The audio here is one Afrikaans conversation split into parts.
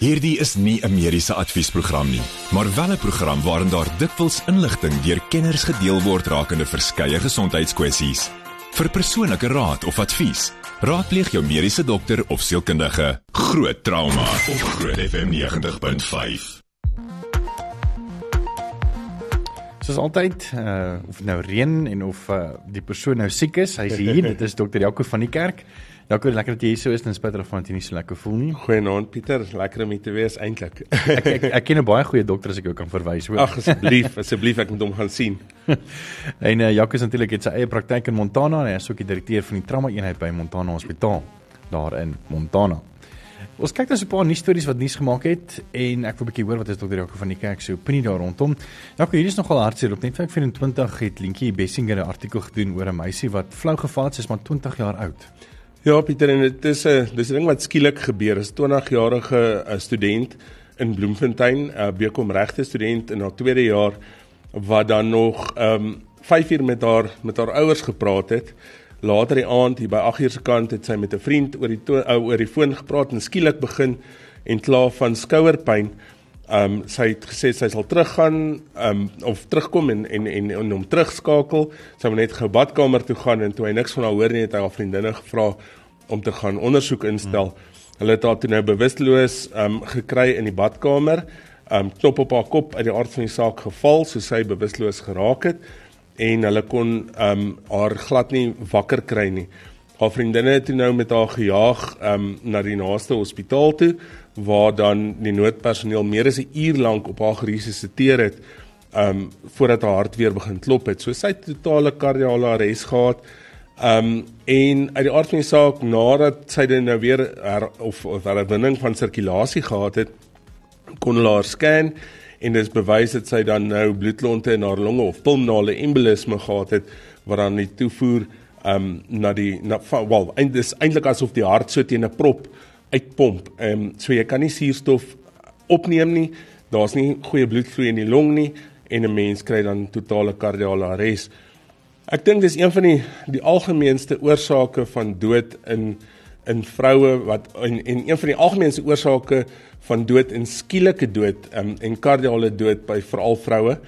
Hierdie is nie 'n mediese adviesprogram nie, maar wel 'n program waarin daar dikwels inligting deur kenners gedeel word rakende verskeie gesondheidskwessies. Vir persoonlike raad of advies, raadpleeg jou mediese dokter of sielkundige. Groot trauma op Groot FM 90.5. Soos altyd, uh of nou reën en of uh die persoon nou siek is, hy's hier. Dit is dokter Jaco van die kerk. Jaco, lekker dat jy hier so is en spesiaal of van jy nie so lekker voel nie. Goeienaand Pieter, lekker om hier te wees eintlik. Ek ek, ek ken 'n baie goeie dokter as ek jou kan verwys. Ag asseblief, asseblief ek moet hom gaan sien. En uh, Jaco is natuurlik het sy eie praktyk in Montana en hy is ook die direkteur van die trauma eenheid by Montana Hospitaal daar in Montana. Ons kyk nou so 'n paar nuus stories wat nuus gemaak het en ek wil 'n bietjie hoor wat is dokter Jaco van die kerk se opinie daar rondom. Jaco, hier is nogal hartseer op net 24 het Lientjie Bessinger 'n artikel gedoen oor 'n meisie wat flou geval het, sy is maar 20 jaar oud. Ja Pieter, en dit is 'n dis 'n ding wat skielik gebeur. Is 20-jarige uh, student in Bloemfontein, 'n uh, BCom regte student in haar tweede jaar wat dan nog ehm um, 5 uur met haar met haar ouers gepraat het. Later die aand hier by 8 uur se kant het sy met 'n vriend oor die uh, oor die foon gepraat en skielik begin en kla van skouerpyn. Ehm um, sy het gesê sy sal teruggaan ehm um, of terugkom en en en, en hom terugskakel. Sy wou net gou badkamer toe gaan en toe hy niks van haar hoor nie het hy haar vriendinne gevra om te gaan ondersoek instel. Hmm. Hulle het haar toe nou bewusteloos ehm um, gekry in die badkamer. Ehm um, knop op haar kop uit die aard van die saak geval soos sy bewusteloos geraak het en hulle kon ehm um, haar glad nie wakker kry nie. Haar vriendinne het toe nou met haar gejaag ehm um, na die naaste hospitaal toe waar dan die noodpersoneel meer as 'n uur lank op haar geresusiteer het um voordat haar hart weer begin klop het. So sy het totale kardiale arrest gehad. Um en uit die aard van die saak nadat sy dan nou weer her, of of herwinning van sirkulasie gehad het, kon hulle haar scan en dit is bewys dat sy dan nou bloedklonte in haar longe of pulmonale embolisme gehad het wat dan die toevoer um na die na wel eintlik is eintlik asof die hart so teen 'n prop uitpomp. Ehm um, so jy kan nie suurstof opneem nie. Daar's nie goeie bloedvloei in die long nie en 'n mens kry dan totale kardiale arrest. Ek dink dis een van die die algemeenste oorsake van dood in in vroue wat en, en een van die algemeenste oorsake van dood en skielike dood um, en kardiale dood by veral vroue.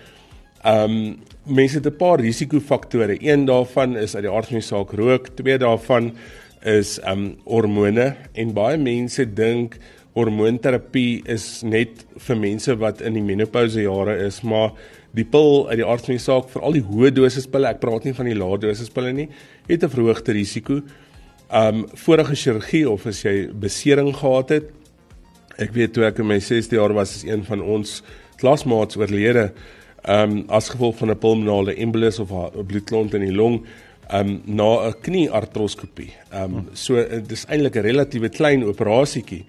Um, mense het 'n paar risikofaktore. Een daarvan is uit die aard van die saak rook, twee daarvan is um hormone en baie mense dink hormoonterapie is net vir mense wat in die menopouse jare is, maar die pil uit die aard van die saak, veral die hoë dosis pille, ek praat nie van die lae dosis pille nie, het 'n verhoogde risiko. Um vorige chirurgie of as jy besering gehad het. Ek weet toe ek in my 6de jaar was, is een van ons klasmaats oorlede um as gevolg van 'n pulmonale embolus of 'n bloedklont in die long um na 'n knieartroskopie. Um so dis eintlik 'n relatiewe klein operasietjie.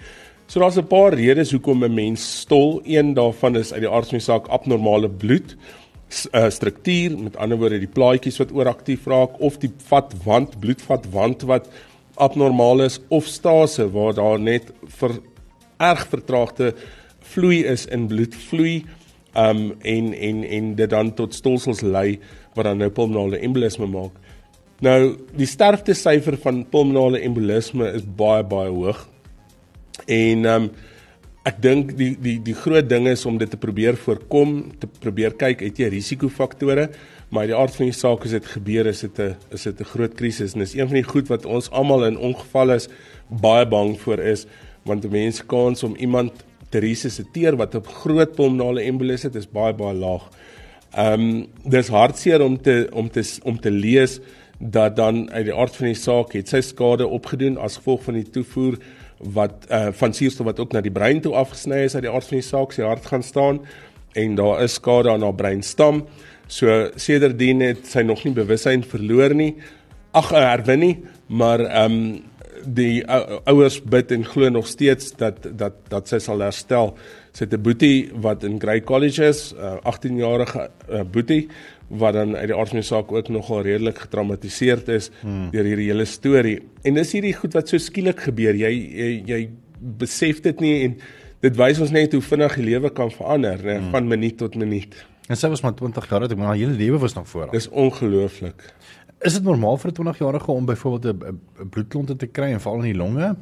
So daar's 'n paar redes hoekom 'n mens stol. Een daarvan is uit die aard van die saak abnormale bloed uh, struktuur, met ander woorde die plaatjies wat ooraktief raak of die vatwand, bloedvatwand wat abnormaal is of stase waar daar net vir erg vertraagde vloei is in bloedvloei um en en en dit dan tot stolsels lei wat dan nou pulmonale embolisme maak. Nou, die sterftesyfer van pulmonale embolisme is baie baie hoog. En ehm um, ek dink die die die groot ding is om dit te probeer voorkom, te probeer kyk het jy risikofaktore, maar die aard van die saak is dit gebeur is dit 'n is dit 'n groot krisis en dis een van die goed wat ons almal in ongevalle is baie bang voor is want mense kans om iemand te resusciteer wat op groot pulmonale embolis het is baie baie laag. Ehm um, dis hartseer om te om te om te lees dat dan uit die aard van die saak het sy skade opgedoen as gevolg van die toevoer wat uh, van suurstof wat ook na die brein toe afgesny is uit die aard van die saak sy hart gaan staan en daar is skade aan haar breinstam. So sedertdien het sy nog nie bewussyn verloor nie. Ag herwin nie, maar ehm um, die uh, ouers bid en glo nog steeds dat dat dat sy sal herstel. Sy het 'n boetie wat in Grey College is, 'n uh, 18 jarige uh, boetie wat dan uit die aard van die saak ook nogal redelik getraumatiseerd is hmm. deur hierdie hele storie. En dis hierdie goed wat so skielik gebeur. Jy jy, jy besef dit nie en dit wys ons net hoe vinnig die lewe kan verander, né, hmm. van minuut tot minuut. En sy was maar 20 jaar oud, maar haar hele lewe was nog voor haar. Dis ongelooflik. Is dit normaal vir 'n 20-jarige om byvoorbeeld 'n bloedklonte te kry en veral in die longe?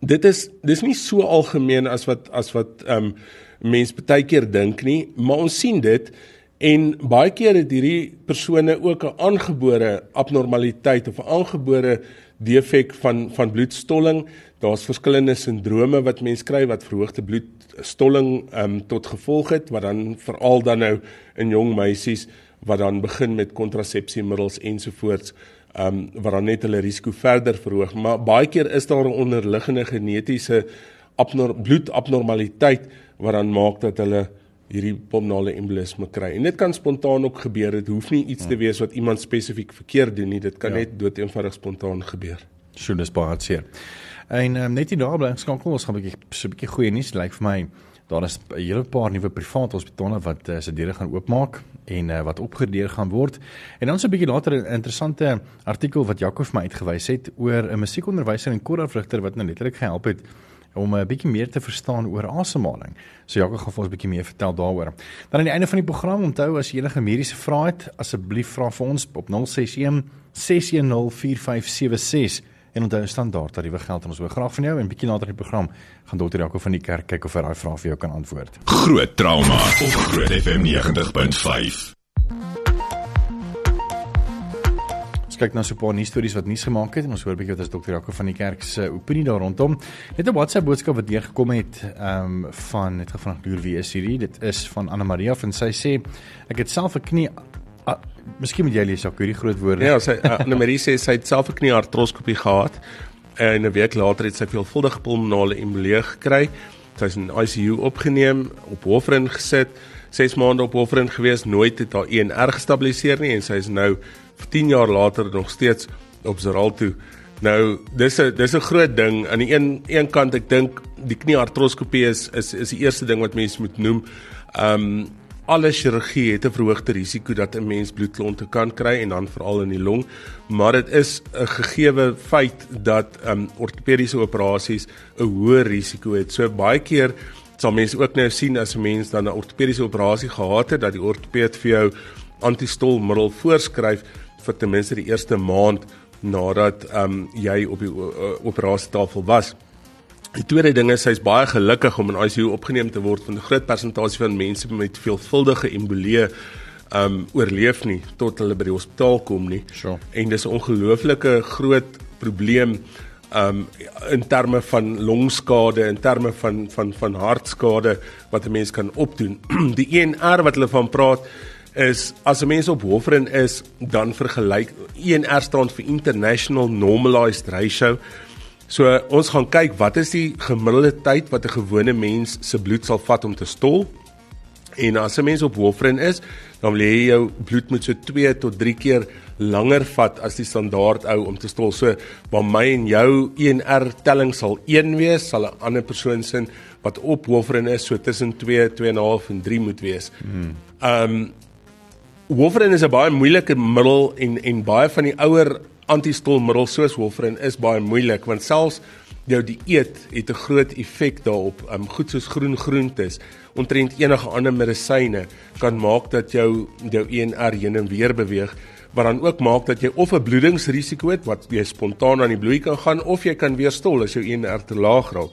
dit is dis nie so algemeen as wat as wat ehm um, mense baie keer dink nie, maar ons sien dit en baie keer het hierdie persone ook 'n aangebore abnormaliteit of 'n aangebore defek van van bloedstolling. Daar's verskillende sindrome wat mense kry wat verhoogde bloedstolling ehm um, tot gevolg het wat dan veral dan nou in jong meisies wat dan begin met kontrasepsiemiddels ensovoorts ehm um, wat dan net hulle risiko verder verhoog. Maar baie keer is daar 'n onderliggende genetiese abnor bloedabnormaliteit wat dan maak dat hulle hierdie pulmonale embolisme kry. En dit kan spontaan ook gebeur. Dit hoef nie iets te wees wat iemand spesifiek verkeerd doen nie. Dit kan ja. net doeteenvoudig spontaan gebeur. Sjoe, dis baie hartseer. En um, net hier daar bly skakel ons gaan 'n bietjie so 'n bietjie goeie nuus lyk like vir my. Daar is 'n hele paar nuwe private hospitale wat uh, se deure gaan oopmaak en uh, wat opgradeer gaan word. En dan so 'n bietjie later 'n interessante artikel wat Jaco vir my uitgewys het oor 'n musiekonderwyser en korafrigter wat nou letterlik gehelp het om 'n bietjie meer te verstaan oor asemhaling. So Jaco gaan vir ons 'n bietjie meer vertel daaroor. Dan aan die einde van die program onthou as jy enige mediese vrae het, asseblief vra vir ons op 061 610 4576 en onthou standaard tariewe geld en ons wil graag van jou en bietjie later in die program gaan dokter Jaco van die kerk kyk of hy daai vrae vir jou kan antwoord. Groot trauma op Groot FM 90.5. kyk nou so 'n paar nuus stories wat nuus gemaak het en ons hoor 'n bietjie wat as dokter Jaco van die kerk se opinie daar rondom. Net 'n WhatsApp boodskap wat deurgekom het ehm um, van net gevra deur wie is hierdie? Dit is van Anna Maria van sy sê ek het self 'n knie Uh, miskien moet jy lees ook hierdie groot woorde. Ja, sy uh, Annelie sê sy het self 'n knieartroskopie gehad en 'n week later het sy veelvuldige pulmonale embolie gekry. Sy is in ICU opgeneem, op Hoofrin gesit, 6 maande op Hoofrin gewees, nooit het haar ENR gestabiliseer nie en sy is nou 10 jaar later nog steeds op Xarelto. Nou, dis 'n dis 'n groot ding. Aan die een een kant ek dink die knieartroskopie is is is die eerste ding wat mense moet noem. Um alle chirurgie het 'n verhoogde risiko dat 'n mens bloedklonte kan kry en dan veral in die long, maar dit is 'n gegeewe feit dat um ortopediese operasies 'n hoër risiko het. So baie keer sal mense ook nou sien as 'n mens dan 'n ortopediese operasie gehad het dat die ortopeed vir jou antistolmiddel voorskryf vir ten minste die eerste maand nadat um jy op die operasietafel was. Die tweede ding is hy's baie gelukkig om in ICU opgeneem te word van 'n groot persentasie van mense met veelvuldige embolie um oorleef nie tot hulle by die hospitaal kom nie. Sure. En dis 'n ongelooflike groot probleem um in terme van longskade, in terme van van van hartskade wat 'n mens kan opdoen. die ENR wat hulle van praat is as 'n mens op Hoofrin is, dan vergelyk ENR staan vir International Normalized Ratio So ons gaan kyk wat is die gemiddelde tyd wat 'n gewone mens se bloed sal vat om te stol. En as 'n mens op warfarin is, dan wil jy jou bloed moet so 2 tot 3 keer langer vat as die standaard ou om te stol. So waar my en jou ENR telling sal 1 wees, sal 'n ander persoon sin wat op warfarin is so tussen 2, 2.5 en 3 moet wees. Hmm. Um warfarin is 'n baie moeilike middel en en baie van die ouer antistolmiddels soos warfarin is baie moeilik want selfs jou dieet het 'n groot effek daarop. Um goed soos groen groentes, ontrent enige ander medisyne kan maak dat jou jou ENR heen en weer beweeg wat dan ook maak dat jy of 'n bloedingsrisiko het wat jy spontaan aan die bloei kan gaan of jy kan weer stol as jou ENR te laag raak.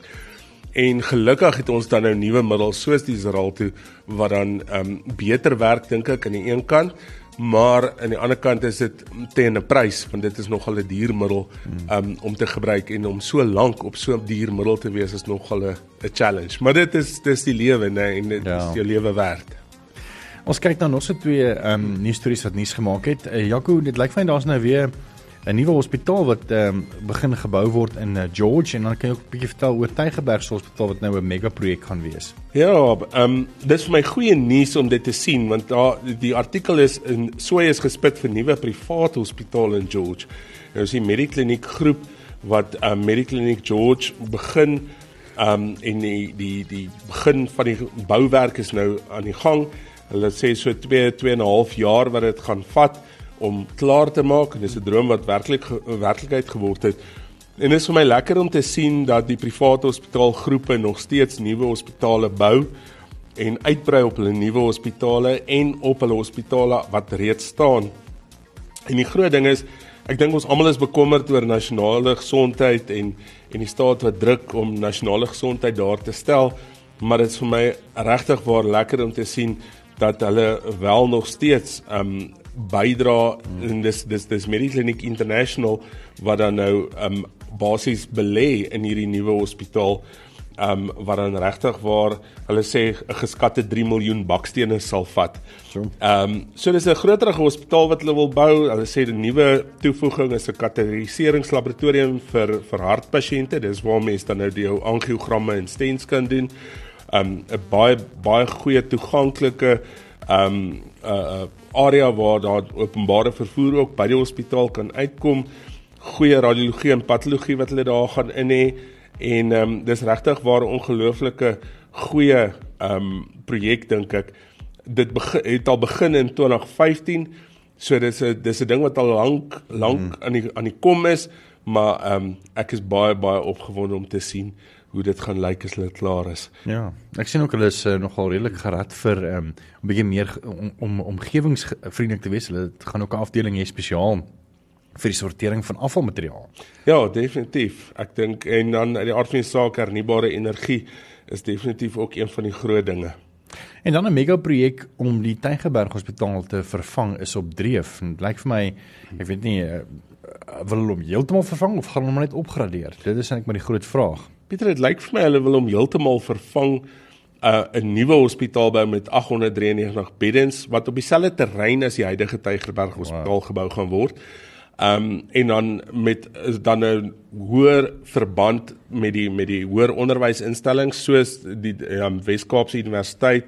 En gelukkig het ons dan nou nuwe middels soos die Xarelto wat dan um beter werk dink ek aan die een kant maar aan die ander kant is dit teen 'n prys want dit is nogal 'n duur middel um, om te gebruik en om so lank op so 'n duur middel te wees is nogal 'n challenge maar dit is dis die lewe nê en dit ja. is jou lewe werd. Ons kyk dan nog so twee ehm um, nuus stories wat nuus gemaak het. Uh, Jaco, dit lyk vir my daar's nou weer 'n nuwe hospitaal wat ehm um, begin gebou word in uh, George en dan kan jy ook 'n bietjie vertel oor Tygerberg Hospitaal wat nou 'n mega projek gaan wees. Ja, ehm um, dis vir my goeie nuus om dit te sien want daar die artikel is in Soy is gespit vir nuwe private hospitaal in George. Nou is die Medikliniek groep wat ehm um, Medikliniek George begin ehm um, en die die die begin van die bouwerk is nou aan die gang. Hulle sê so 2 2 en 'n half jaar wat dit gaan vat om klaar te maak en dis 'n droom wat werklik werklikheid geword het. En dit is vir my lekker om te sien dat die private hospitaalgroepe nog steeds nuwe hospitale bou en uitbrei op hulle nuwe hospitale en op hulle hospitale wat reeds staan. En die groot ding is Ek dink ons almal is bekommerd oor nasionale gesondheid en en die staat wat druk om nasionale gesondheid daar te stel, maar dit is vir my regtig waar lekker om te sien dat hulle wel nog steeds um bydra en dis dis dis Medikliniek International wat dan nou um basies belê in hierdie nuwe hospitaal um wat dan regtig waar hulle sê 'n geskatte 3 miljoen bakstene sal vat. So. Um so dis 'n groter hospitaal wat hulle wil bou. Hulle sê die nuwe toevoeging is 'n kateteriseringslaboratorium vir vir hartpasiënte. Dis waar mense dan nou die angiogramme en stents kan doen. Um 'n baie baie goeie toeganklike um 'n uh, area waar daar openbare vervoer ook by die hospitaal kan uitkom. Goeie radiologie en patologie wat hulle daar gaan in hê en ehm um, dis regtig waar 'n ongelooflike goeie ehm um, projek dink ek dit begin, het al begin in 2015 so dis 'n dis 'n ding wat al lank lank hmm. aan die aan die kom is maar ehm um, ek is baie baie opgewonde om te sien hoe dit gaan lyk as dit klaar is. Ja, ek sien ook hulle is uh, nogal redelik gerad vir ehm um, 'n bietjie meer om, om omgewingsvriendelik te wees. Hulle gaan ook 'n afdeling hê spesiaal vir die sortering van afvalmateriaal. Ja, definitief. Ek dink en dan uit die aard van die saak hernubare energie is definitief ook een van die groot dinge. En dan 'n mega projek om die Tygerberg Hospitaal te vervang is op dreef. Dit lyk vir my, ek weet nie, uh, wil hulle hom heeltemal vervang of gaan hulle hom net opgradeer? Dit is eintlik maar die groot vraag. Pieter, dit lyk vir my hulle wil hom heeltemal vervang 'n uh, nuwe hospitaal bou met 893 beddens wat op dieselfde terrein as die huidige Tygerberg Hospitaal wow. gebou gaan word. Ehm um, en dan met dan 'n hoër verband met die met die hoër onderwysinstellings soos die um, Wes-Kaapse Universiteit,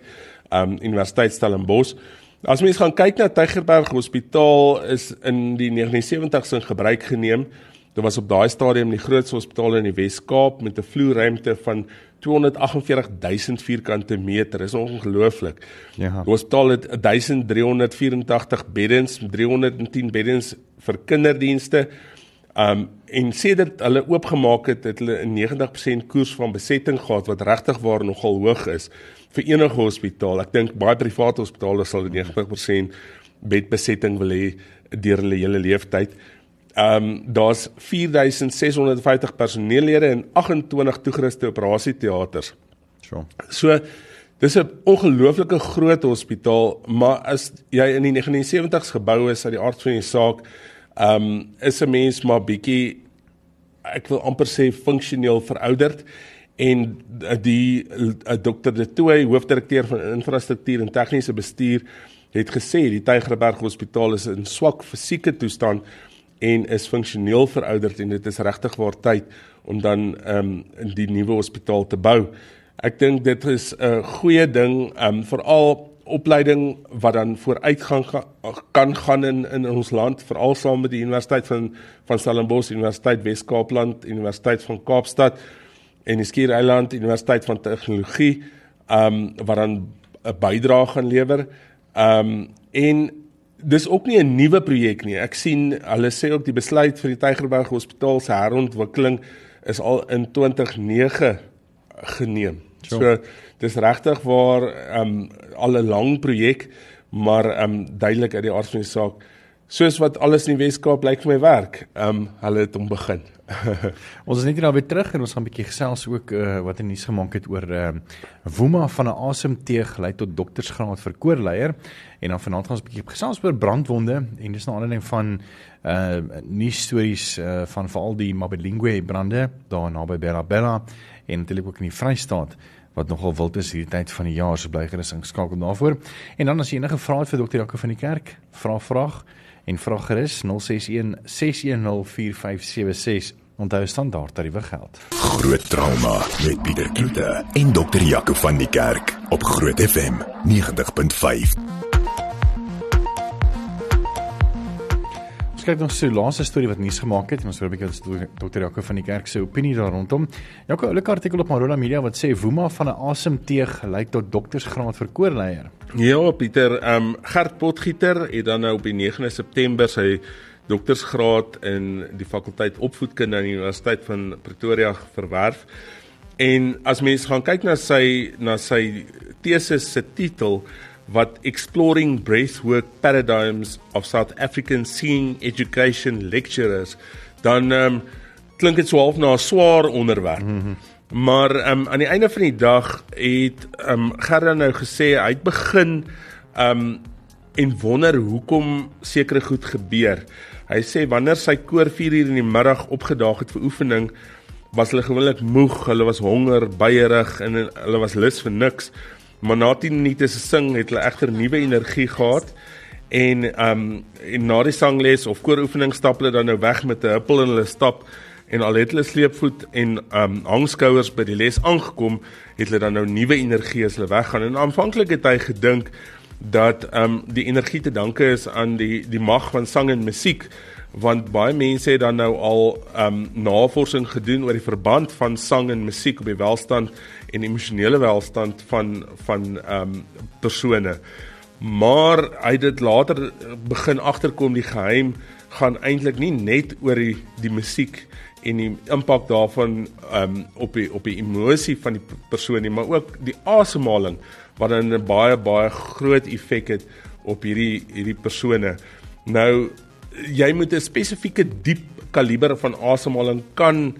ehm um, Universiteit Stellenbosch. As mens gaan kyk na Tygerberg Hospitaal is in die 79's in gebruik geneem. Dit was op daai stadium die grootste hospitaal in die Wes-Kaap met 'n vloerruimte van 248000 vierkante meter. Dis ongelooflik. Ja. Die hospitaal het 1384 beddens, 310 beddens vir kinderdienste. Um en sedert hulle oopgemaak het, het hulle 'n 90% koers van besetting gehad wat regtig waar nogal hoog is vir enige hospitaal. Ek dink baie private hospitale sal 90% bedbesetting wil hê deur hulle hele lewensyd. Um daar's 4650 personeellede en 28 toegeruste operasieteaters. So. So dis 'n ongelooflike groot hospitaal, maar as jy in die 1970s gebou is uit die aard van die saak, Ehm um, is 'n mens maar bietjie ek wil amper sê funksioneel verouderd en die uh, dokter De Tooy hoofdirekteur van infrastruktuur en tegniese bestuur het gesê die Tygerberg Hospitaal is in swak fisieke toestand en is funksioneel verouderd en dit is regtig waar tyd om dan ehm um, die nuwe hospitaal te bou. Ek dink dit is 'n goeie ding ehm um, veral opleiding wat dan vooruit gaan kan gaan in in ons land veral saam met die Universiteit van van Stellenbosch, Universiteit Wes-Kaapland, Universiteit van Kaapstad en die Skiereiland Universiteit van Tegnologie, ehm um, wat dan 'n bydrae gaan lewer. Ehm um, en dis ook nie 'n nuwe projek nie. Ek sien hulle sê ook die besluit vir die Tygerberg Hospitaal se herontwikkeling is al in 2009 geneem. So, so dis regtig waar ehm um, al 'n lang projek, maar ehm um, duidelik uit die aard van die saak soos wat alles in die Weskaap lyk vir my werk. Ehm um, hulle het hom begin. ons is net hier naby terug en ons gaan 'n bietjie gesels ook uh, wat in nuus gemaak het oor ehm uh, Woema van 'n asemteug lei tot doktersgraad vir koorleier en dan vanaand gaan ons 'n bietjie gesels oor brandwonde en dis 'n aanleiding van uh nuus stories uh, van veral die Mabelingue brande daar naby Bella Bella en natuurlik ook in die Vrystaat wat nogal wild is hierdie tyd van die jaar so bly gerus ingeskakel daarvoor. En dan as jy enige vrae het vir dokter Jaco van die kerk, vra vraag en vra gerus 061 610 4576. Onthou standaard tariewe geld. Groot trauma met Pieter Kloete en dokter Jaco van die kerk op Groot FM 90.5. Ons kyk nog so laaste storie wat nuus gemaak het en ons hoor 'n bietjie dokter Jaco van die kerk se opinie daar rondom. Jaco, 'n oulike artikel op Marula Media wat sê Woema van 'n asemteug lyk tot doktersgraad vir koorleier. Ja, Pieter, ehm um, Gert Potgieter het dan nou op die 9de September sy doktersgraad in die fakulteit opvoedkunde aan die Universiteit van Pretoria verwerf. En as mens gaan kyk na sy na sy teses se titel wat Exploring Breathwork Paradigms of South African Singing Education Lecturers, dan um, klink dit so half na 'n swaar onderwerp. Mm -hmm. Maar um, aan die einde van die dag het um, Gerda nou gesê hy het begin um, en wonder hoekom sekere goed gebeur. Hy sê wanneer sy koor 4 uur in die middag opgedaag het vir oefening, was hulle gewoonlik moeg, hulle was honger, baierig en hulle was lus vir niks. Maar na 10 minute se sing het hulle egter nuwe energie gehad en ehm um, en na die sangles of kooroefening stap hulle dan nou weg met 'n huppel in hulle stap en al het hulle sleepvoet en ehm um, hangskouers by die les aangekom, het hulle dan nou nuwe energie as hulle weggaan. En aanvanklik het hy gedink dat ehm um, die energie te danke is aan die die mag van sang en musiek want baie mense het dan nou al ehm um, navorsing gedoen oor die verband van sang en musiek op die welstand en emosionele welstand van van ehm um, persone. Maar hy het dit later begin agterkom die geheim gaan eintlik nie net oor die die musiek en die impak daarvan ehm um, op die op die emosie van die persoon nie, maar ook die asemhaling wat dan 'n baie baie groot effek het op hierdie hierdie persone. Nou jy moet 'n spesifieke diep kaliber van asemhaling kan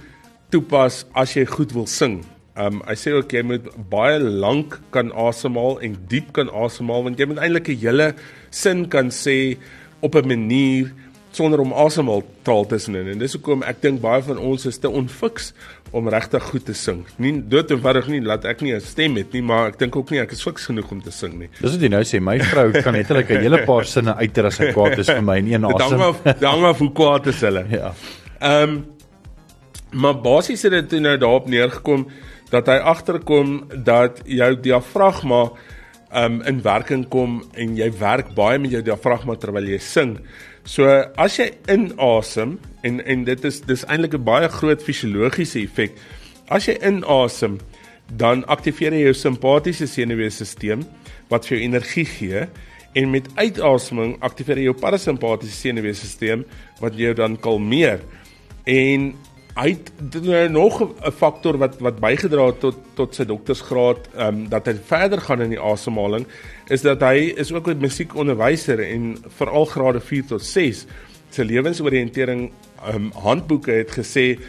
toepas as jy goed wil sing. Um hy sê ook jy moet baie lank kan asemhaal en diep kan asemhaal want jy moet eintlik 'n hele sin kan sê op 'n manier sonder om asemhaal taal tussenin en dis hoekom ek dink baie van ons is te onfiks om regtig goed te sing. Nie dood eenvoudig nie laat ek nie 'n stem het nie, maar ek dink ook nie ek is fiks genoeg om te sing nie. Dis wat jy nou sê, my vrou kan net 'n hele paar sinne uiter as sy kwaad is vir my in een asem. Dan maar dan maar hoe kwaad is hulle. Ja. Ehm um, maar basies het dit nou daarop neergekom dat hy agterkom dat jou diafragma um in werking kom en jy werk baie met jou diafragma terwyl jy sing. So as jy inasem en en dit is dis eintlik 'n baie groot fisiologiese effek. As jy inasem, dan aktiveer jy jou simpatiese senuweestelsel wat vir jou energie gee en met uitaseming aktiveer jy jou parasimpatiese senuweestelsel wat jou dan kalmeer. En hy het nou nog 'n faktor wat wat bygedra het tot tot sy doktorsgraad ehm um, dat hy verder gaan in die asemhaling is dat hy is ook 'n musiekonderwyser en veral grade 4 tot 6 sy lewensoriëntering ehm um, handboeke het gesê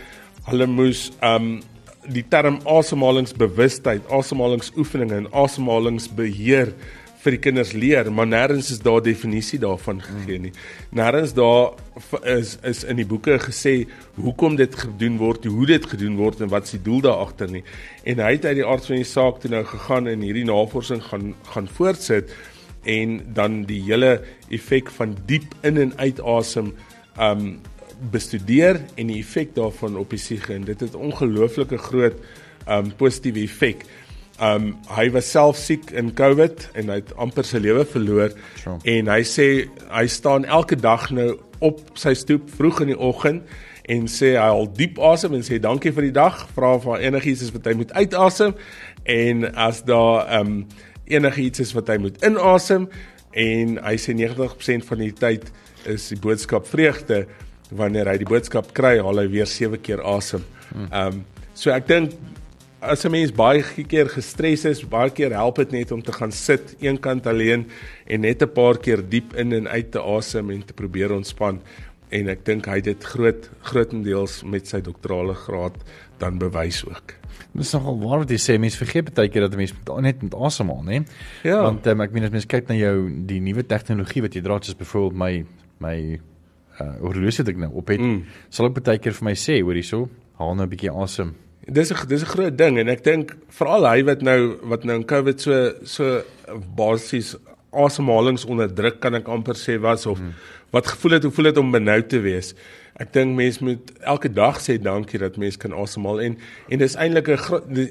hulle moes ehm um, die term asemhalingsbewustheid, asemhalingsoefeninge en asemhalingsbeheer vir die kinders leer, maar nêrens is daar definisie daarvan gegee nie. Nêrens daar is is in die boeke gesê hoekom dit gedoen word, hoe dit gedoen word en wat se doel daar agter nie. En hy het uit die aard van die saak toe nou gegaan en hierdie navorsing gaan gaan voortsit en dan die hele effek van diep in en uit asem um bestudeer en die effek daarvan op die siege en dit het ongelooflike groot um positiewe effek. Um hy was self siek in COVID en hy het amper sy lewe verloor. Sure. en hy sê hy staan elke dag nou op sy stoep vroeg in die oggend en sê hy haal diep asem en sê dankie vir die dag, vra of daar enigiets is wat hy moet uitasem. En as daar um enigiets is wat hy moet inasem en hy sê 90% van die tyd is die boodskap vreugde. Wanneer hy die boodskap kry, haal hy weer 7 keer asem. Um so ek dink as 'n mens baie keer gestres is, baie keer help dit net om te gaan sit eenkant alleen en net 'n paar keer diep in en uit te asem en te probeer ontspan en ek dink hy het dit groot grootendeels met sy doktorale graad dan bewys ook. Dis nogal waar wat jy sê, mense vergeet baie keer dat 'n mens net met asemhaal, né? Ja. Want um, ek meen as mens kyk na jou die nuwe tegnologie wat jy dra, soos byvoorbeeld my my uh horlosie wat ek nou op het, mm. sal ek baie keer vir my sê, hoor hierso, haal nou 'n bietjie asem. Dis 'n dis 'n groot ding en ek dink veral hy wat nou wat nou in Covid so so basies asemhalingsonderdruk kan ek amper sê was of hmm. wat gevoel het hoe voel dit om benoud te wees. Ek dink mense moet elke dag sê dankie dat mense kan asemhaal en en dis eintlik 'n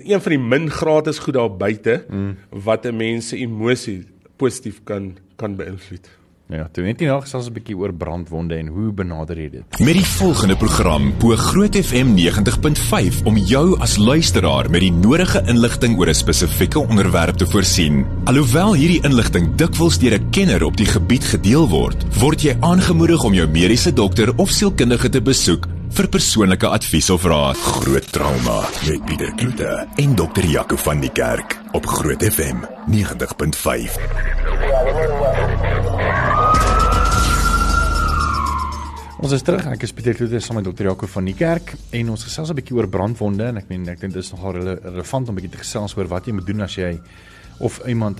een van die min gratis goed daar buite hmm. wat 'n mens se emosie positief kan kan beïnvloed. Ja, toe net sal ons 'n bietjie oor brandwonde en hoe benader jy dit. Met die volgende program bo Groot FM 90.5 om jou as luisteraar met die nodige inligting oor 'n spesifieke onderwerp te voorsien. Alhoewel hierdie inligting dikwels deur 'n kenner op die gebied gedeel word, word jy aangemoedig om jou mediese dokter of sielkundige te besoek vir persoonlike advies of raad. Groot trauma met Pieter Kloete en dokter Jaco van die Kerk op Groot FM 90.5. Ons is terug. Ek is Pieter Kloete saam met Dr. Jaco van die kerk en ons gesels 'n bietjie oor brandwonde en ek meen ek dink dit is nogal rele relevant om 'n bietjie te gesels oor wat jy moet doen as jy of iemand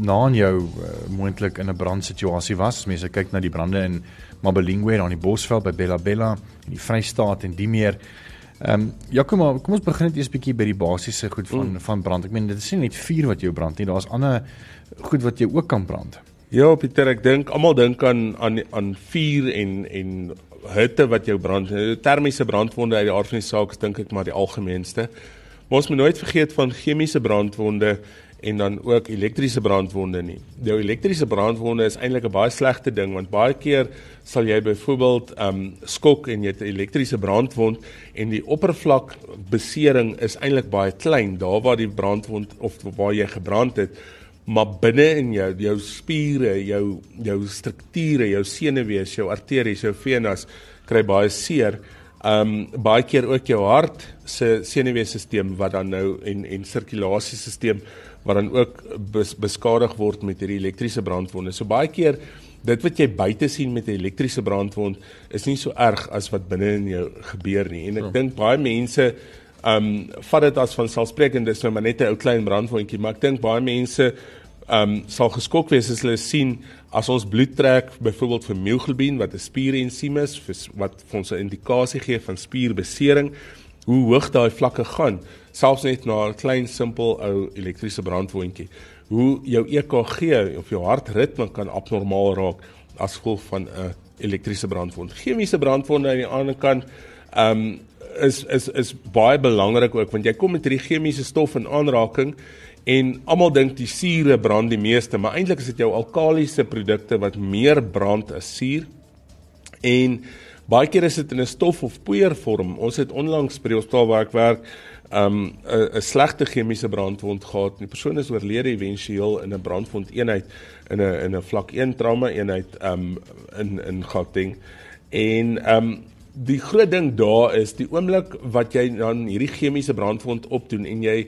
na aan jou uh, moontlik in 'n brandsituasie was. As mense kyk na die brande in Mabelingwe daar in die Bosveld by Bella Bella in die Vrystaat en die meer. Ehm um, Jaco maar kom ons begin net eers bietjie by die basiese goed van mm. van brand. Ek meen dit is nie net vuur wat jou brand nie. Daar's ander goed wat jou ook kan brand. Ja, Pieter, ek dink almal dink aan aan aan vuur en en hitte wat jou brand. Termiese brandwonde uit die aard van die saak is dink ek maar die algemeenste. Maar ons moet nooit vergeet van chemiese brandwonde en dan ook elektriese brandwonde nie. Jou elektriese brandwonde is eintlik 'n baie slegte ding want baie keer sal jy byvoorbeeld um skok en jy het 'n elektriese brandwond en die oppervlak besering is eintlik baie klein daar waar die brandwond of waar jy gebrand het maar binne in jou jou spiere, jou jou strukture, jou senuwees, jou arteries, jou venas kry baie seer. Um baie keer ook jou hart se senuweestelsel wat dan nou en en sirkulasiestelsel wat dan ook bes, beskadig word met hierdie elektriese brandwonde. So baie keer dit wat jy buite sien met 'n elektriese brandwond is nie so erg as wat binne in jou gebeur nie. En ek ja. dink baie mense um vat dit as van selfsprekend dis nou maar net 'n ou klein brandwondjie, maar ek dink baie mense um sal geskok wees as hulle sien as ons bloed trek byvoorbeeld vir myoglobien wat 'n spierensiem is wat vir ons 'n indikasie gee van spierbesering hoe hoog daai vlakke gaan selfs net na 'n klein simpel ou elektriese brandwondjie. Hoe jou EKG of jou hartritme kan abnormaal raak as gevolg van 'n elektriese brandwond. Chemiese brandwonde aan die ander kant um is is is baie belangrik ook want jy kom met hierdie chemiese stof in aanraking en almal dink die sure brand die meeste, maar eintlik is dit jou alkalisiese produkte wat meer brand as suur. En baie keer is dit in 'n stof of poeiervorm. Ons het onlangs by die hospitaal waar ek werk, um 'n 'n slegte chemiese brandwond gehad. Die persoon is oorlede éventueel in 'n brandwond eenheid in 'n in 'n vlak 1 trauma eenheid um in in Gauteng. En um die groot ding daar is die oomblik wat jy dan hierdie chemiese brandwond opdoen en jy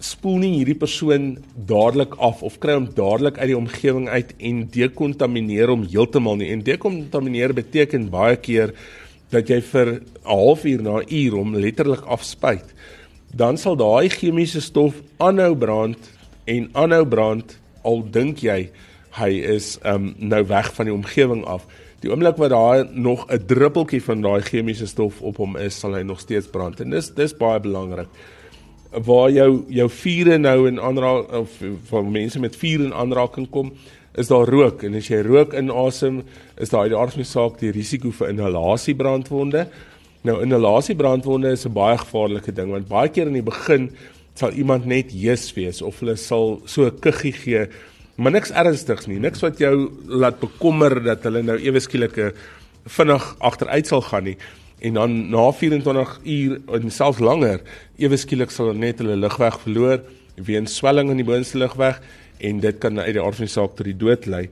spoel nie hierdie persoon dadelik af of kry hom dadelik uit die omgewing uit en dekontamineer hom heeltemal nie. En dekontamineer beteken baie keer dat jy vir 'n halfuur na 'n uur hom letterlik afspuit. Dan sal daai chemiese stof aanhou brand en aanhou brand al dink jy hy is um nou weg van die omgewing af. Die oomblik wat daar nog 'n druppeltjie van daai chemiese stof op hom is, sal hy nog steeds brand. En dis dis baie belangrik. Waar jou jou vure nou in aanraak of van mense met vuur in aanraking kom, is daar rook en as jy rook inasem, is daai die aard van die saak die risiko vir inhalasiebrandwonde. Nou inhalasiebrandwonde is 'n baie gevaarlike ding want baie keer in die begin sal iemand net hees wees of hulle sal so 'n kuggie gee maar niks ernstigs nie, niks wat jou laat bekommer dat hulle nou ewe skielik vinnig agteruit sal gaan nie. En dan na 24 uur en selfs langer, ewe skielik sal hulle net hulle lugweg verloor weens swelling in die boonste lugweg en dit kan uit die aard van die saak tot die dood lei.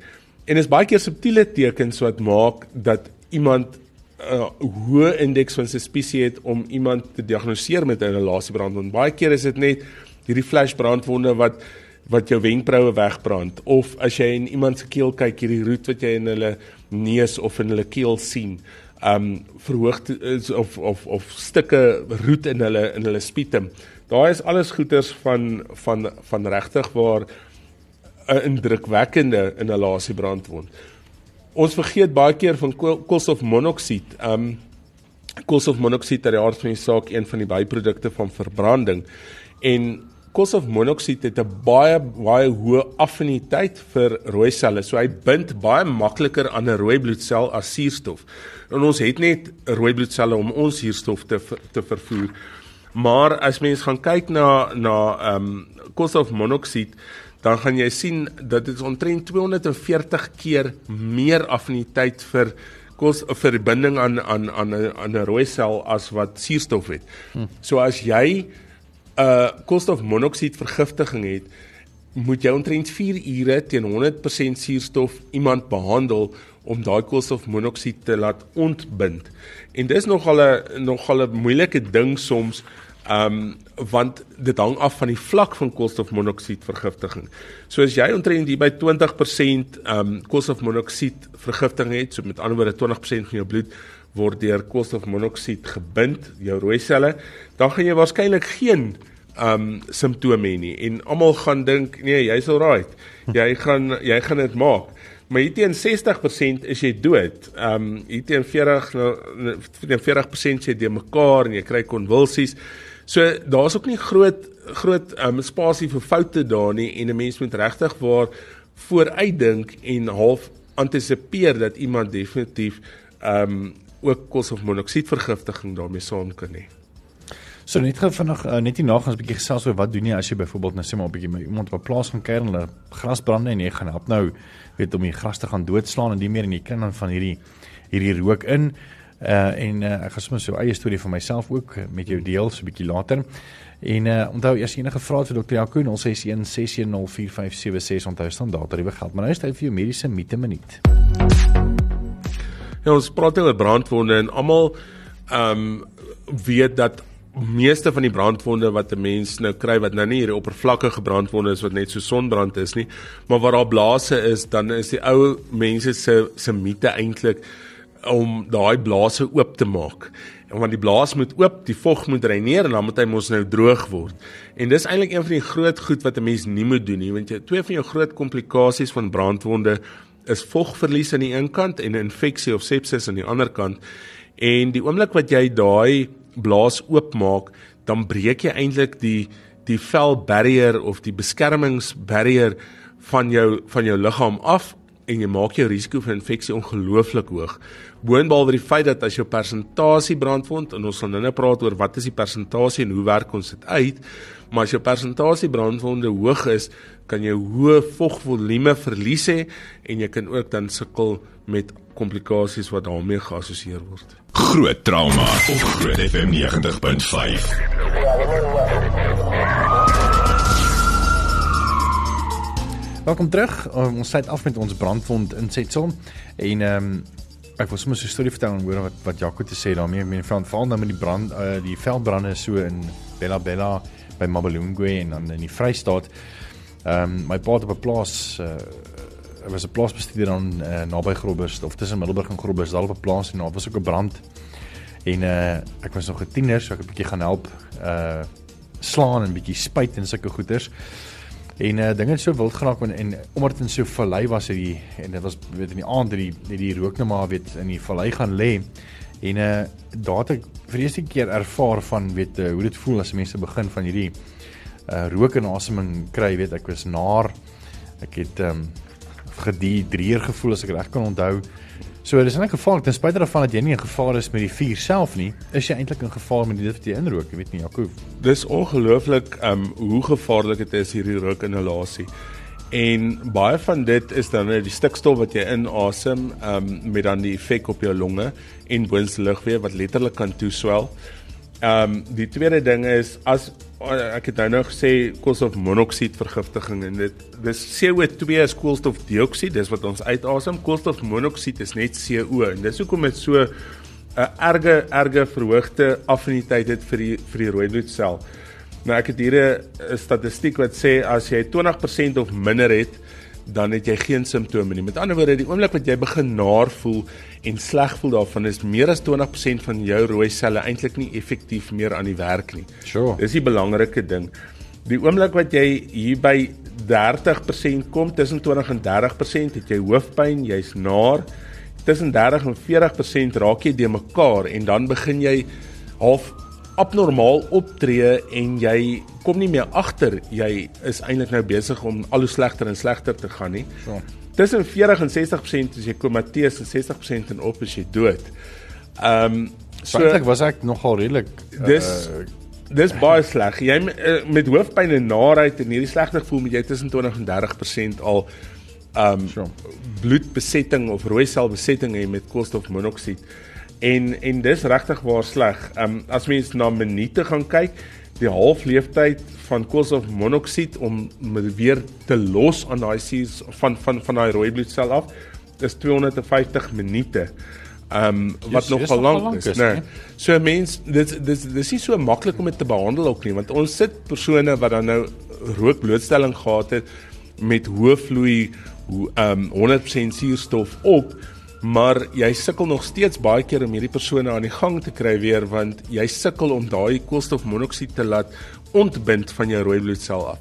En is baie keer subtiele tekens wat maak dat iemand 'n uh, hoë indeks van suspisie het om iemand te diagnoseer met 'n inhalasiebrandwond. Baie keer is dit net hierdie flash brandwonde wat wat jou wenkbroue wegbrand of as jy in iemand se keel kyk hierdie roet wat jy in hulle neus of in hulle keel sien um verhoog is of of of stukke roet in hulle in hulle spietem daai is alles goeters van van van regtig waar 'n indrukwekkende inhalasie brandwond. Ons vergeet baie keer van koolstofmonoksied um koolstofmonoksied uit die aard van die saak een van die byprodukte van verbranding en koolstofmonoksied het 'n baie baie hoë affiniteit vir rooi selle. So hy bind baie makliker aan 'n rooi bloedsel as suurstof. En ons het net rooi bloedselle om ons suurstof te te vervoer. Maar as mens gaan kyk na na ehm um, koolstofmonoksied dan gaan jy sien dat dit omtrent 240 keer meer affiniteit vir kos vir binding aan aan aan 'n aan 'n rooi sel as wat suurstof het. Hm. So as jy uh, koolstofmonoksied vergiftiging het, moet jy omtrent 4 ure teen 100% suurstof iemand behandel om daai koolstofmonoksied te laat ontbind. En dis nogal 'n nogal 'n moeilike ding soms Ehm um, want dit hang af van die vlak van koolstofmonoksied vergiftiging. So as jy omtrent hier by 20% ehm um, koolstofmonoksied vergiftiging het, so met ander woorde 20% van jou bloed word deur koolstofmonoksied gebind, jou rooi selle, dan gaan jy waarskynlik geen um, simptome nie en almal gaan dink nee, jy's alright. Jy gaan jy gaan dit maak. Maar hier teen 60% is jy dood. Um, hier teen 40 teen 40% sê jy mekaar en jy kry konvulsies. So daar's ook nie groot groot um, spasie vir foute daar nie en 'n mens moet regtig waar vooruitdink en half antisipeer dat iemand definitief um, ook koolstofmonoksiedvergiftiging daarmee saam kan hê. So net gou vinnig uh, net hier na gaan 'n bietjie gesels oor wat doen jy as jy byvoorbeeld nou sê maar 'n bietjie met iemand op 'n plaas gaan kuier en hulle grasbrande en jy gaan help nou weet om die gras te gaan doodslaan en die meer en jy kry dan van hierdie hierdie rook in. Uh en uh, ek gaan sommer so 'n eie storie van myself ook met jou deel so 'n bietjie later. En uh onthou as enige vrae vir dokter Jaco 061 6104576 onthou staan daar dat jy geld maar nou is tyd vir jou mediese minuut. Ja ons praat oor brandwonde en almal ehm um, weet dat meeste van die brandwonde wat 'n mens nou kry wat nou nie hier oppervlakkige brandwonde is wat net so sonbrand is nie, maar waar daar blase is, dan is die ou mense se se mite eintlik om daai blase oop te maak. En want die blaas moet oop, die vog moet reineer en dan moet hy mos nou droog word. En dis eintlik een van die groot goed wat 'n mens nie moet doen nie, want jy twee van jou groot komplikasies van brandwonde is vogverlies aan die een kant en 'n infeksie of sepsis aan die ander kant. En die oomblik wat jy daai blaas oopmaak, dan breek jy eintlik die die velbarrier of die beskermingsbarrier van jou van jou liggaam af en jy maak jou risiko vir infeksie ongelooflik hoog. Boonbehalwe die feit dat as jou persentasie brandwond en ons gaan nou-nou praat oor wat is die persentasie en hoe werk ons dit uit, maar as jou persentasie brandwonde hoog is, kan jy hoë vogvolume verlies hê en jy kan ook dan sukkel met komplikasies wat daarmee geassosieer word. Groot trauma op Groot FM 90.5. Welkom terug. Um, ons sluit af met ons brandwond insetsel en ehm um, ek wil sommer so 'n storie vertel en hoor wat wat Jaco te sê daarmee. Ek meen van val nou met die brand uh, die veldbrande so in Bella Bella by Mabelungwe en dan in die Vrystaat. Ehm um, my pa het op 'n plaas uh, was 'n plaasbestuurder dan uh, naby Groblersdorp of tussen Middelburg en Groblersdorp daar op 'n plaas en daar was ook 'n brand. En uh ek was nog 'n tiener, so ek het 'n bietjie gaan help uh slaan en bietjie spuit en sulke goeders. En uh dinge het so wild geraak en, en omdat dit in so 'n vallei was het die en dit was weet in die aand het die het die rook net maar weet in die vallei gaan lê. En uh daar het vir die eerste keer ervaar van weet uh, hoe dit voel as mense begin van hierdie uh rook en aseming kry, weet ek was naar. Ek het um gedihidreer gevoel as ek reg kan onthou. So dis eintlik gevaarlik ten spyte daarvan dat jy nie in gevaar is met die vuur self nie, is jy eintlik in gevaar met dit wat jy inrook, weet nie, Jaco. Dis ongelooflik um hoe gevaarlik dit is hierdie rookinhalasie. En baie van dit is dan die stikstof wat jy inasem um met dan die effek op jou longe en boonste lugweë wat letterlik kan toeswel. Um die tweede ding is as ek het nou nog gesê koolstofmonoksied vergiftiging en dit dis CO2 is koolstofdioksied dis wat ons uitasem koolstofmonoksied is net CO en dis hoekom dit so 'n uh, erge erge verhoogde affiniteit het vir die vir die rooi bloedsel nou ek het hier 'n statistiek wat sê as jy 20% of minder het dan het jy geen simptome nie. Met ander woorde, die oomblik wat jy begin naar voel en sleg voel daarvan is meer as 20% van jou rooi selle eintlik nie effektief meer aan die werk nie. Sure. Dis die belangrike ding. Die oomblik wat jy hier by 30% kom, tussen 20 en 30% het jy hoofpyn, jy's naar. Tussen 30 en 40% raak jy de mekaar en dan begin jy half abnormaal optree en jy kom nie meer agter jy is eintlik nou besig om al hoe slegter en slegter te gaan nie. So. Tussen 40 en 60% as jy komateus en 60% en op is jy dood. Ehm um, so eintlik was ek nogal redelik dis uh, dis baie sleg. Jy uh, met hoofpyn en naait en hierdie slegte gevoel met jy tussen 20 en 30% al ehm um, so. bloedbesetting of rooi selbesetting hê met koolstofmonoksied. En en dis regtig waar sleg. Ehm um, as mens na minute gaan kyk, die halfleeftyd van koolstofmonoksied om weer te los aan daai sies van van van daai rooi bloedsel af is 250 minute. Ehm um, wat Yes, nog yes, al nogal lank lank is, is, né? né? So mense dit dis dis nie so maklik om dit te behandel ook nie want ons sit persone wat dan nou rookblootstelling gehad het met hoë vloei ehm um, 100% suurstof op maar jy sukkel nog steeds baie keer om hierdie persone aan die gang te kry weer want jy sukkel om daai koolstofmonoksied te laat ontbind van jou rooi bloedsel af.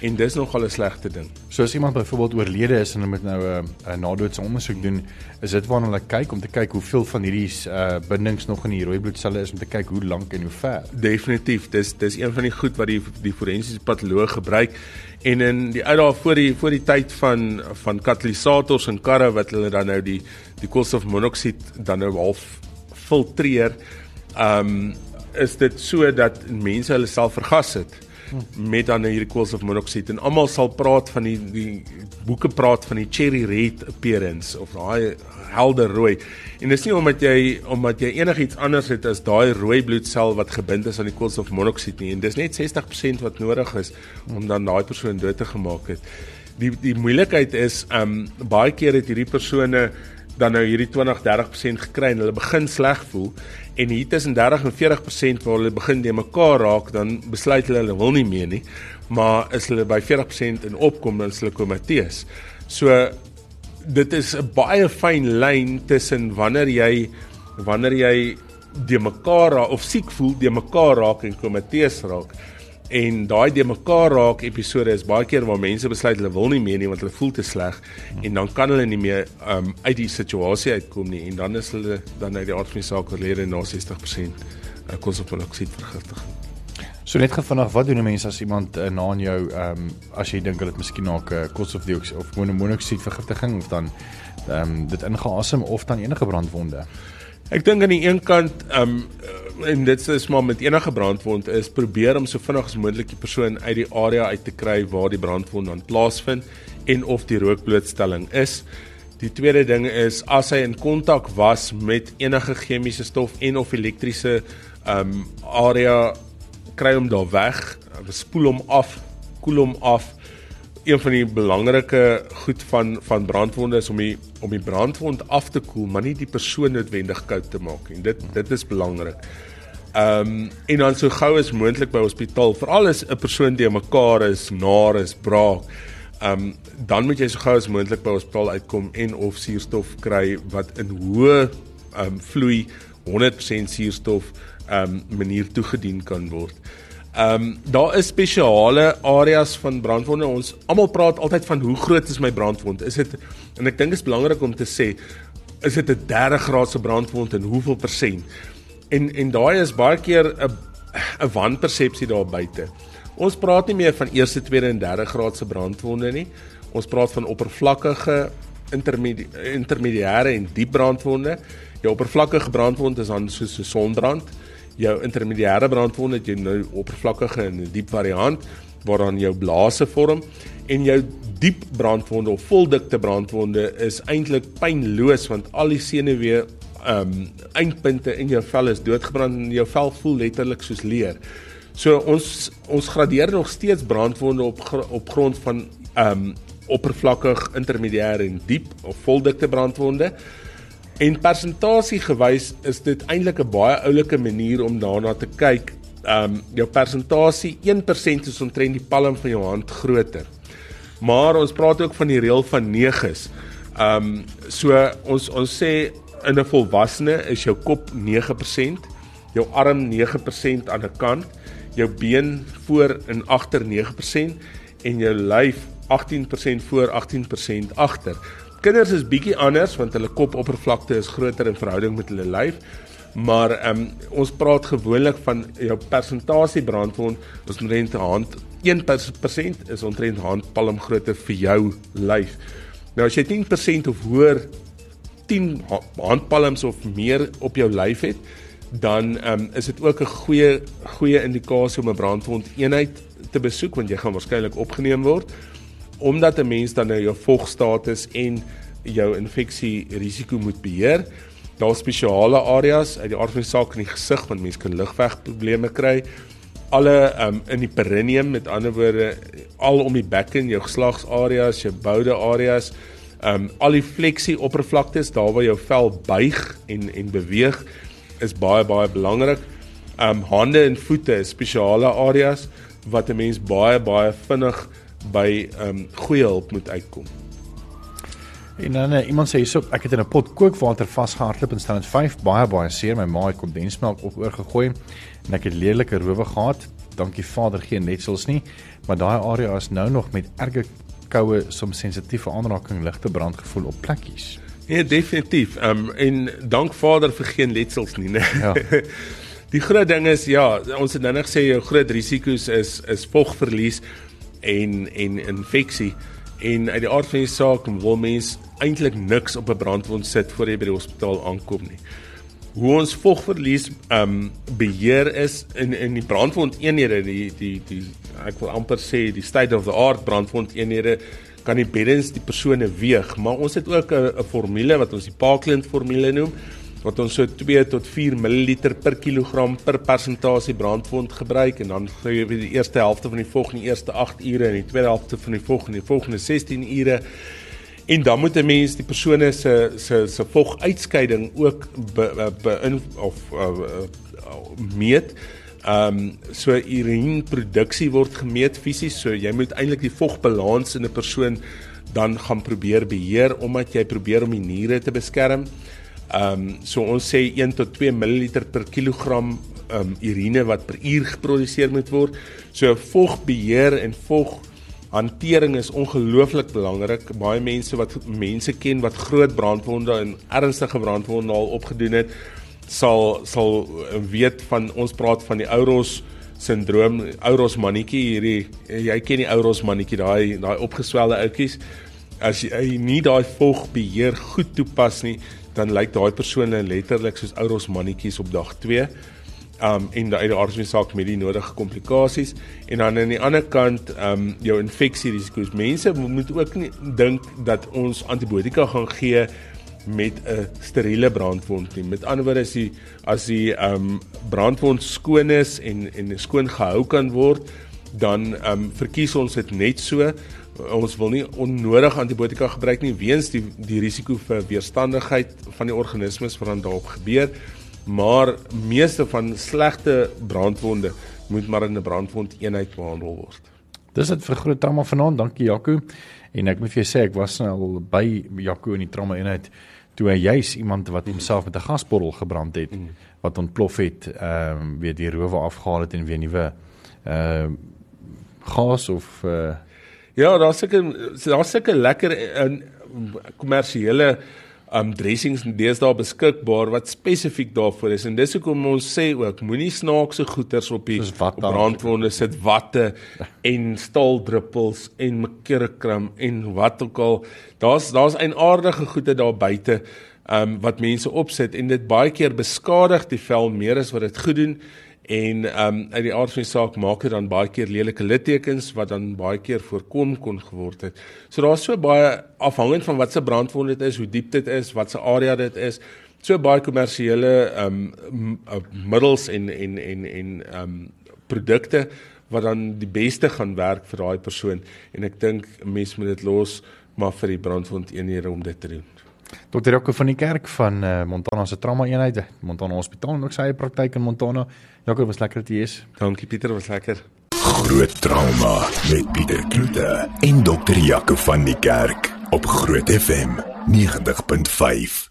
En dis nogal 'n slegte ding. So as iemand byvoorbeeld oorlede is en hulle moet nou 'n uh, nadoetse ondersoek doen, is dit waarna hulle kyk om te kyk hoeveel van hierdie uh, bindings nog in die rooi bloedselle is om te kyk hoe lank en hoe ver. Definitief, dis dis een van die goed wat die die forensiese patoloog gebruik en in die ou dae voor die voor die tyd van van katalisators en karre wat hulle dan nou die die koolstofmonoksied dan nou half filtreer, ehm um, is dit so dat mense hulle self vergas het met dan hierdie koolstofmonoksied en almal sal praat van die die boeke praat van die cherry red appearance of daai helder rooi. En dis nie omdat jy omdat jy enigiets anders het as daai rooi bloedsel wat gebind is aan die koolstofmonoksied nie. En dis net 60% wat nodig is om dan daai persoon dood te gemaak het. Die die moeilikheid is um baie keer het hierdie persone dan nou hierdie 20-30% gekry en hulle begin sleg voel en hier tussen 30 en 40% waar hulle begin de mekaar raak dan besluit hulle hulle wil nie meer nie maar as hulle by 40% in opkom dan is hulle komateus. So dit is 'n baie fyn lyn tussen wanneer jy wanneer jy de mekaar raak of siek voel de mekaar raak en komateus raak. En daai de mekaar raak episode is baie keer waar mense besluit hulle wil nie meer nie want hulle voel te sleg en dan kan hulle nie meer um, uit die situasie uitkom nie en dan is hulle dan uit die aard van die saak oorlede na 60% uh, koolstofmonoksied vergiftiging. So net gou vanaand, wat doen mense as iemand uh, na aan jou ehm um, as jy dink hulle het miskien na 'n uh, koolstofdioksied of monoksied vergiftiging of dan ehm um, dit ingeasem of dan enige brandwonde? Ek dink aan die een kant um en dit is maar met enige brandwond is probeer om so vinnig as moontlik die persoon uit die area uit te kry waar die brandwond dan plaasvind en of die rookblootstelling is. Die tweede ding is as hy in kontak was met enige chemiese stof en of elektriese um area kry hom daar weg, spoel hom af, koel hom af. Een van die belangrike goed van van brandwonde is om die om die brandwond af te koel, maar nie die persoon noodwendig koud te maak nie. Dit dit is belangrik. Ehm um, en dan so gou as moontlik by hospitaal, veral as 'n persoon die mekaar is, naar is, braak. Ehm um, dan moet jy so gou as moontlik by hospitaal uitkom en of suurstof kry wat in hoë ehm um, vloei 100% suurstof ehm um, manier toegedien kan word. Ehm um, daar is spesiale areas van brandwonde. Ons almal praat altyd van hoe groot is my brandwond? Is dit en ek dink dit is belangrik om te sê is dit 'n 30 graadse brandwond en hoeveel persent? En en daai is baie keer 'n 'n wanpersepsie daar buite. Ons praat nie meer van eerste, tweede en derde graadse brandwonde nie. Ons praat van oppervlakkige, intermedi intermediêre en diep brandwonde. Jou oppervlakkige brandwond is dan soos 'n sonbrand. Jou intermediêre brandwond het jy nou oppervlakkige en 'n diep variant waaraan jou blase vorm en jou diep brandwonde of voldikte brandwonde is eintlik pynloos want al die senuwee ehm um, eindpunte in jou vel is doodgebrand en jou vel voel letterlik soos leer. So ons ons gradeer nog steeds brandwonde op op grond van ehm um, oppervlakkig, intermediêr en diep of voldikte brandwonde. En persentasie gewys is dit eintlik 'n baie oulike manier om daarna te kyk. Ehm um, jou persentasie 1% is omtrent die palm van jou hand groter. Maar ons praat ook van die reël van 9's. Ehm um, so ons ons sê in 'n volwassene is jou kop 9%, jou arm 9% aan 'n kant, jou been voor en agter 9% en jou lyf 18% voor 18% agter. Kinders is bietjie anders want hulle kopoppervlakte is groter in verhouding met hulle lyf. Maar ehm um, ons praat gewoonlik van jou persentasie brandwond, ons omtrent hand 1% is omtrent handpalm grootte vir jou lyf. Nou as jy 10% of hoër 10 handpalms of meer op jou lyf het, dan um, is dit ook 'n goeie goeie indikasie om 'n brandwond eenheid te besoek want jy gaan waarskynlik opgeneem word omdat 'n mens dan nou jou vogstatus en jou infeksie risiko moet beheer. Daar spesiale areas uit die aard van die saak in die gesig want mense kan lugwegprobleme kry. Alle um, in die perineum met ander woorde al om die bekken, jou geslagsareas, jou boude areas Ehm um, al die fleksie oppervlaktes daar waar jou vel buig en en beweeg is baie baie belangrik. Ehm um, hande en voete is spesiale areas wat 'n mens baie baie vinnig by ehm um, goeie hulp moet uitkom. En dan uh, iemand sê hierso, ek het in 'n pot kookwater vasgehardloop en staan dit 5 baie baie seer. My ma het kondensmelk op oorgegooi en ek het lelike rowe gehad. Dankie Vader, geen netsels nie, maar daai area is nou nog met erge koue, soms sensitiewe aanraking, ligte brand gevoel op plekkies. Nee, definitief. Ehm um, en dank Vader vir geen letsels nie, né? Ja. Die groot ding is ja, ons het nou net gesê jou groot risiko's is is vogverlies en en infeksie en uit die aard van die saak wil mens eintlik niks op 'n brandwond sit voor jy by die hospitaal aankom nie. Hoe ons vogverlies ehm um, beheer is in in die brandwond eenhede die die die ek wil amper sê die state of the art brandwond eenhede kan die beddens die persone weeg, maar ons het ook 'n formule wat ons die Parkland formule noem wat ons so 2 tot 4 ml per kilogram per persentasie brandwond gebruik en dan gee jy die eerste helfte van die volgende eerste 8 ure en die tweede helfte van die volgende die volgende 16 ure en dan moet 'n mens die persone se se se voguitskeiding ook be, be, be in, of uh, uh, meet. Ehm um, so urineproduksie word gemeet fisies, so jy moet eintlik die vogbalans in 'n persoon dan gaan probeer beheer omdat jy probeer om die niere te beskerm. Ehm um, so ons sê 1 tot 2 ml per kilogram ehm um, urine wat per uur geproduseer moet word. So vogbeheer en vog hantering is ongelooflik belangrik. Baie mense wat mense ken wat groot brandwonde en ernstige brandwonde al opgedoen het, sal sal weet van ons praat van die Auros sindroom, Auros mannetjie hierdie jy ken die Auros mannetjie, daai daai opgeswelde ouetjies. As jy nie daai vogbeheer goed toepas nie, dan lyk daai persone letterlik soos ouers mannetjies op dag 2. Um en uit die aard van die saak met die nodige komplikasies en dan aan die ander kant um jou infeksie risiko's. Mense moet ook nie dink dat ons antibiotika gaan gee met 'n steriele brandwond nie. Met ander woorde as die as die um brandwond skoon is en en skoon gehou kan word, dan um verkies ons dit net so ons wil nie onnodig antibiotika gebruik nie weens die die risiko vir weerstandigheid van die organismes wat dan daarop gebeur. Maar meeste van slegte brandwonde moet maar in 'n brandwond eenheid behandel word. Dis dit vir groot trauma vanaand. Dankie Jaco. En ek moet vir jou sê ek was nou al by Jaco in die trauma eenheid toe hy juis iemand wat homself met 'n gasbottel gebrand het mm. wat ontplof het, ehm um, weer die rowe afgehaal het en weer nuwe ehm uh, gas of uh, Ja, daar's sulke daar's sulke lekker in kommersiële um dressings deesdae beskikbaar wat spesifiek daarvoor is. En dis hoekom ons sê ook moenie snaakse goeters op die brandwonde sit watte en staaldruppels en mercurochrome en wat ook al. Daar's daar's eienaardige goede daar buite um wat mense opsit en dit baie keer beskadig die vel meer as wat dit goed doen En ehm um, uit die aard van die saak maak dit dan baie keer lelike littekens wat dan baie keer voorkom kon geword het. So daar's so baie afhangend van wat se brandwond dit is, hoe diep dit is, wat se area dit is. So baie kommersiële ehm um, middels en en en en ehm um, produkte wat dan die beste gaan werk vir daai persoon en ek dink 'n mens moet dit los maar vir die brandwond eenhede om dit te doen. Dr. Jaco van die kerk van uh, Montana se trauma eenheid, Montana Hospitaal en ook sy eie praktyk in Montana. Jaco was lekker te wees. Dankie Pieter, was lekker. Groot trauma met Pieter Kloete en Dr. Jaco van die kerk op Groot FM 90.5.